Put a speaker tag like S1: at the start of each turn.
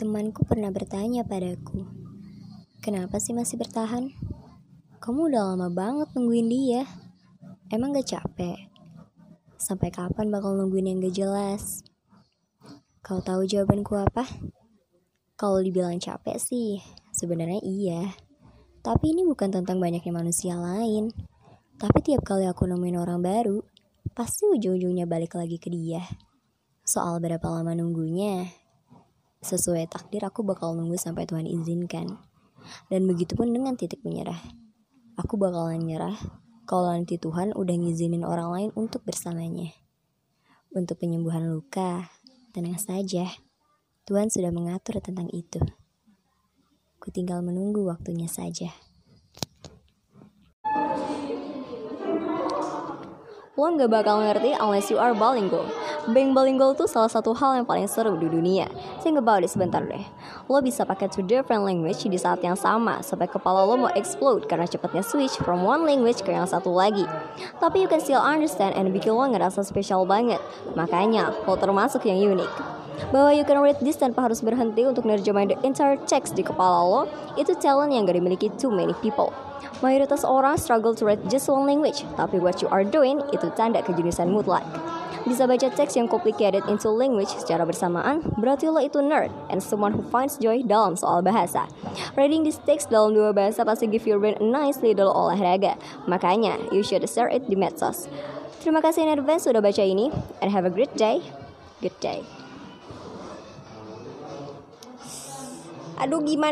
S1: Temanku pernah bertanya padaku, kenapa sih masih bertahan? Kamu udah lama banget nungguin dia. Emang gak capek? Sampai kapan bakal nungguin yang gak jelas? Kau tahu jawabanku apa? Kalau dibilang capek sih, sebenarnya iya. Tapi ini bukan tentang banyaknya manusia lain. Tapi tiap kali aku nemuin orang baru, pasti ujung-ujungnya balik lagi ke dia. Soal berapa lama nunggunya, Sesuai takdir aku bakal nunggu sampai Tuhan izinkan. Dan begitu pun dengan titik menyerah. Aku bakalan nyerah kalau nanti Tuhan udah ngizinin orang lain untuk bersamanya. Untuk penyembuhan luka, tenang saja. Tuhan sudah mengatur tentang itu. Ku tinggal menunggu waktunya saja.
S2: Lo nggak bakal ngerti unless you are bilingual. Being bilingual tuh salah satu hal yang paling seru di dunia. Think about it sebentar deh. Lo bisa pakai two different language di saat yang sama sampai kepala lo mau explode karena cepatnya switch from one language ke yang satu lagi. Tapi you can still understand and bikin lo ngerasa spesial banget. Makanya lo termasuk yang unik. Bahwa you can read this tanpa harus berhenti untuk nerjemahin the entire text di kepala lo, itu talent yang gak dimiliki too many people. Mayoritas orang struggle to read just one language, tapi what you are doing itu tanda kejeniusan mutlak. Bisa baca teks yang complicated into language secara bersamaan, berarti lo itu nerd and someone who finds joy dalam soal bahasa. Reading this text dalam dua bahasa pasti give your brain a nice little olahraga. Makanya, you should share it di medsos. Terima kasih in advance sudah baca ini, and have a great day. Good day. Aduh gimana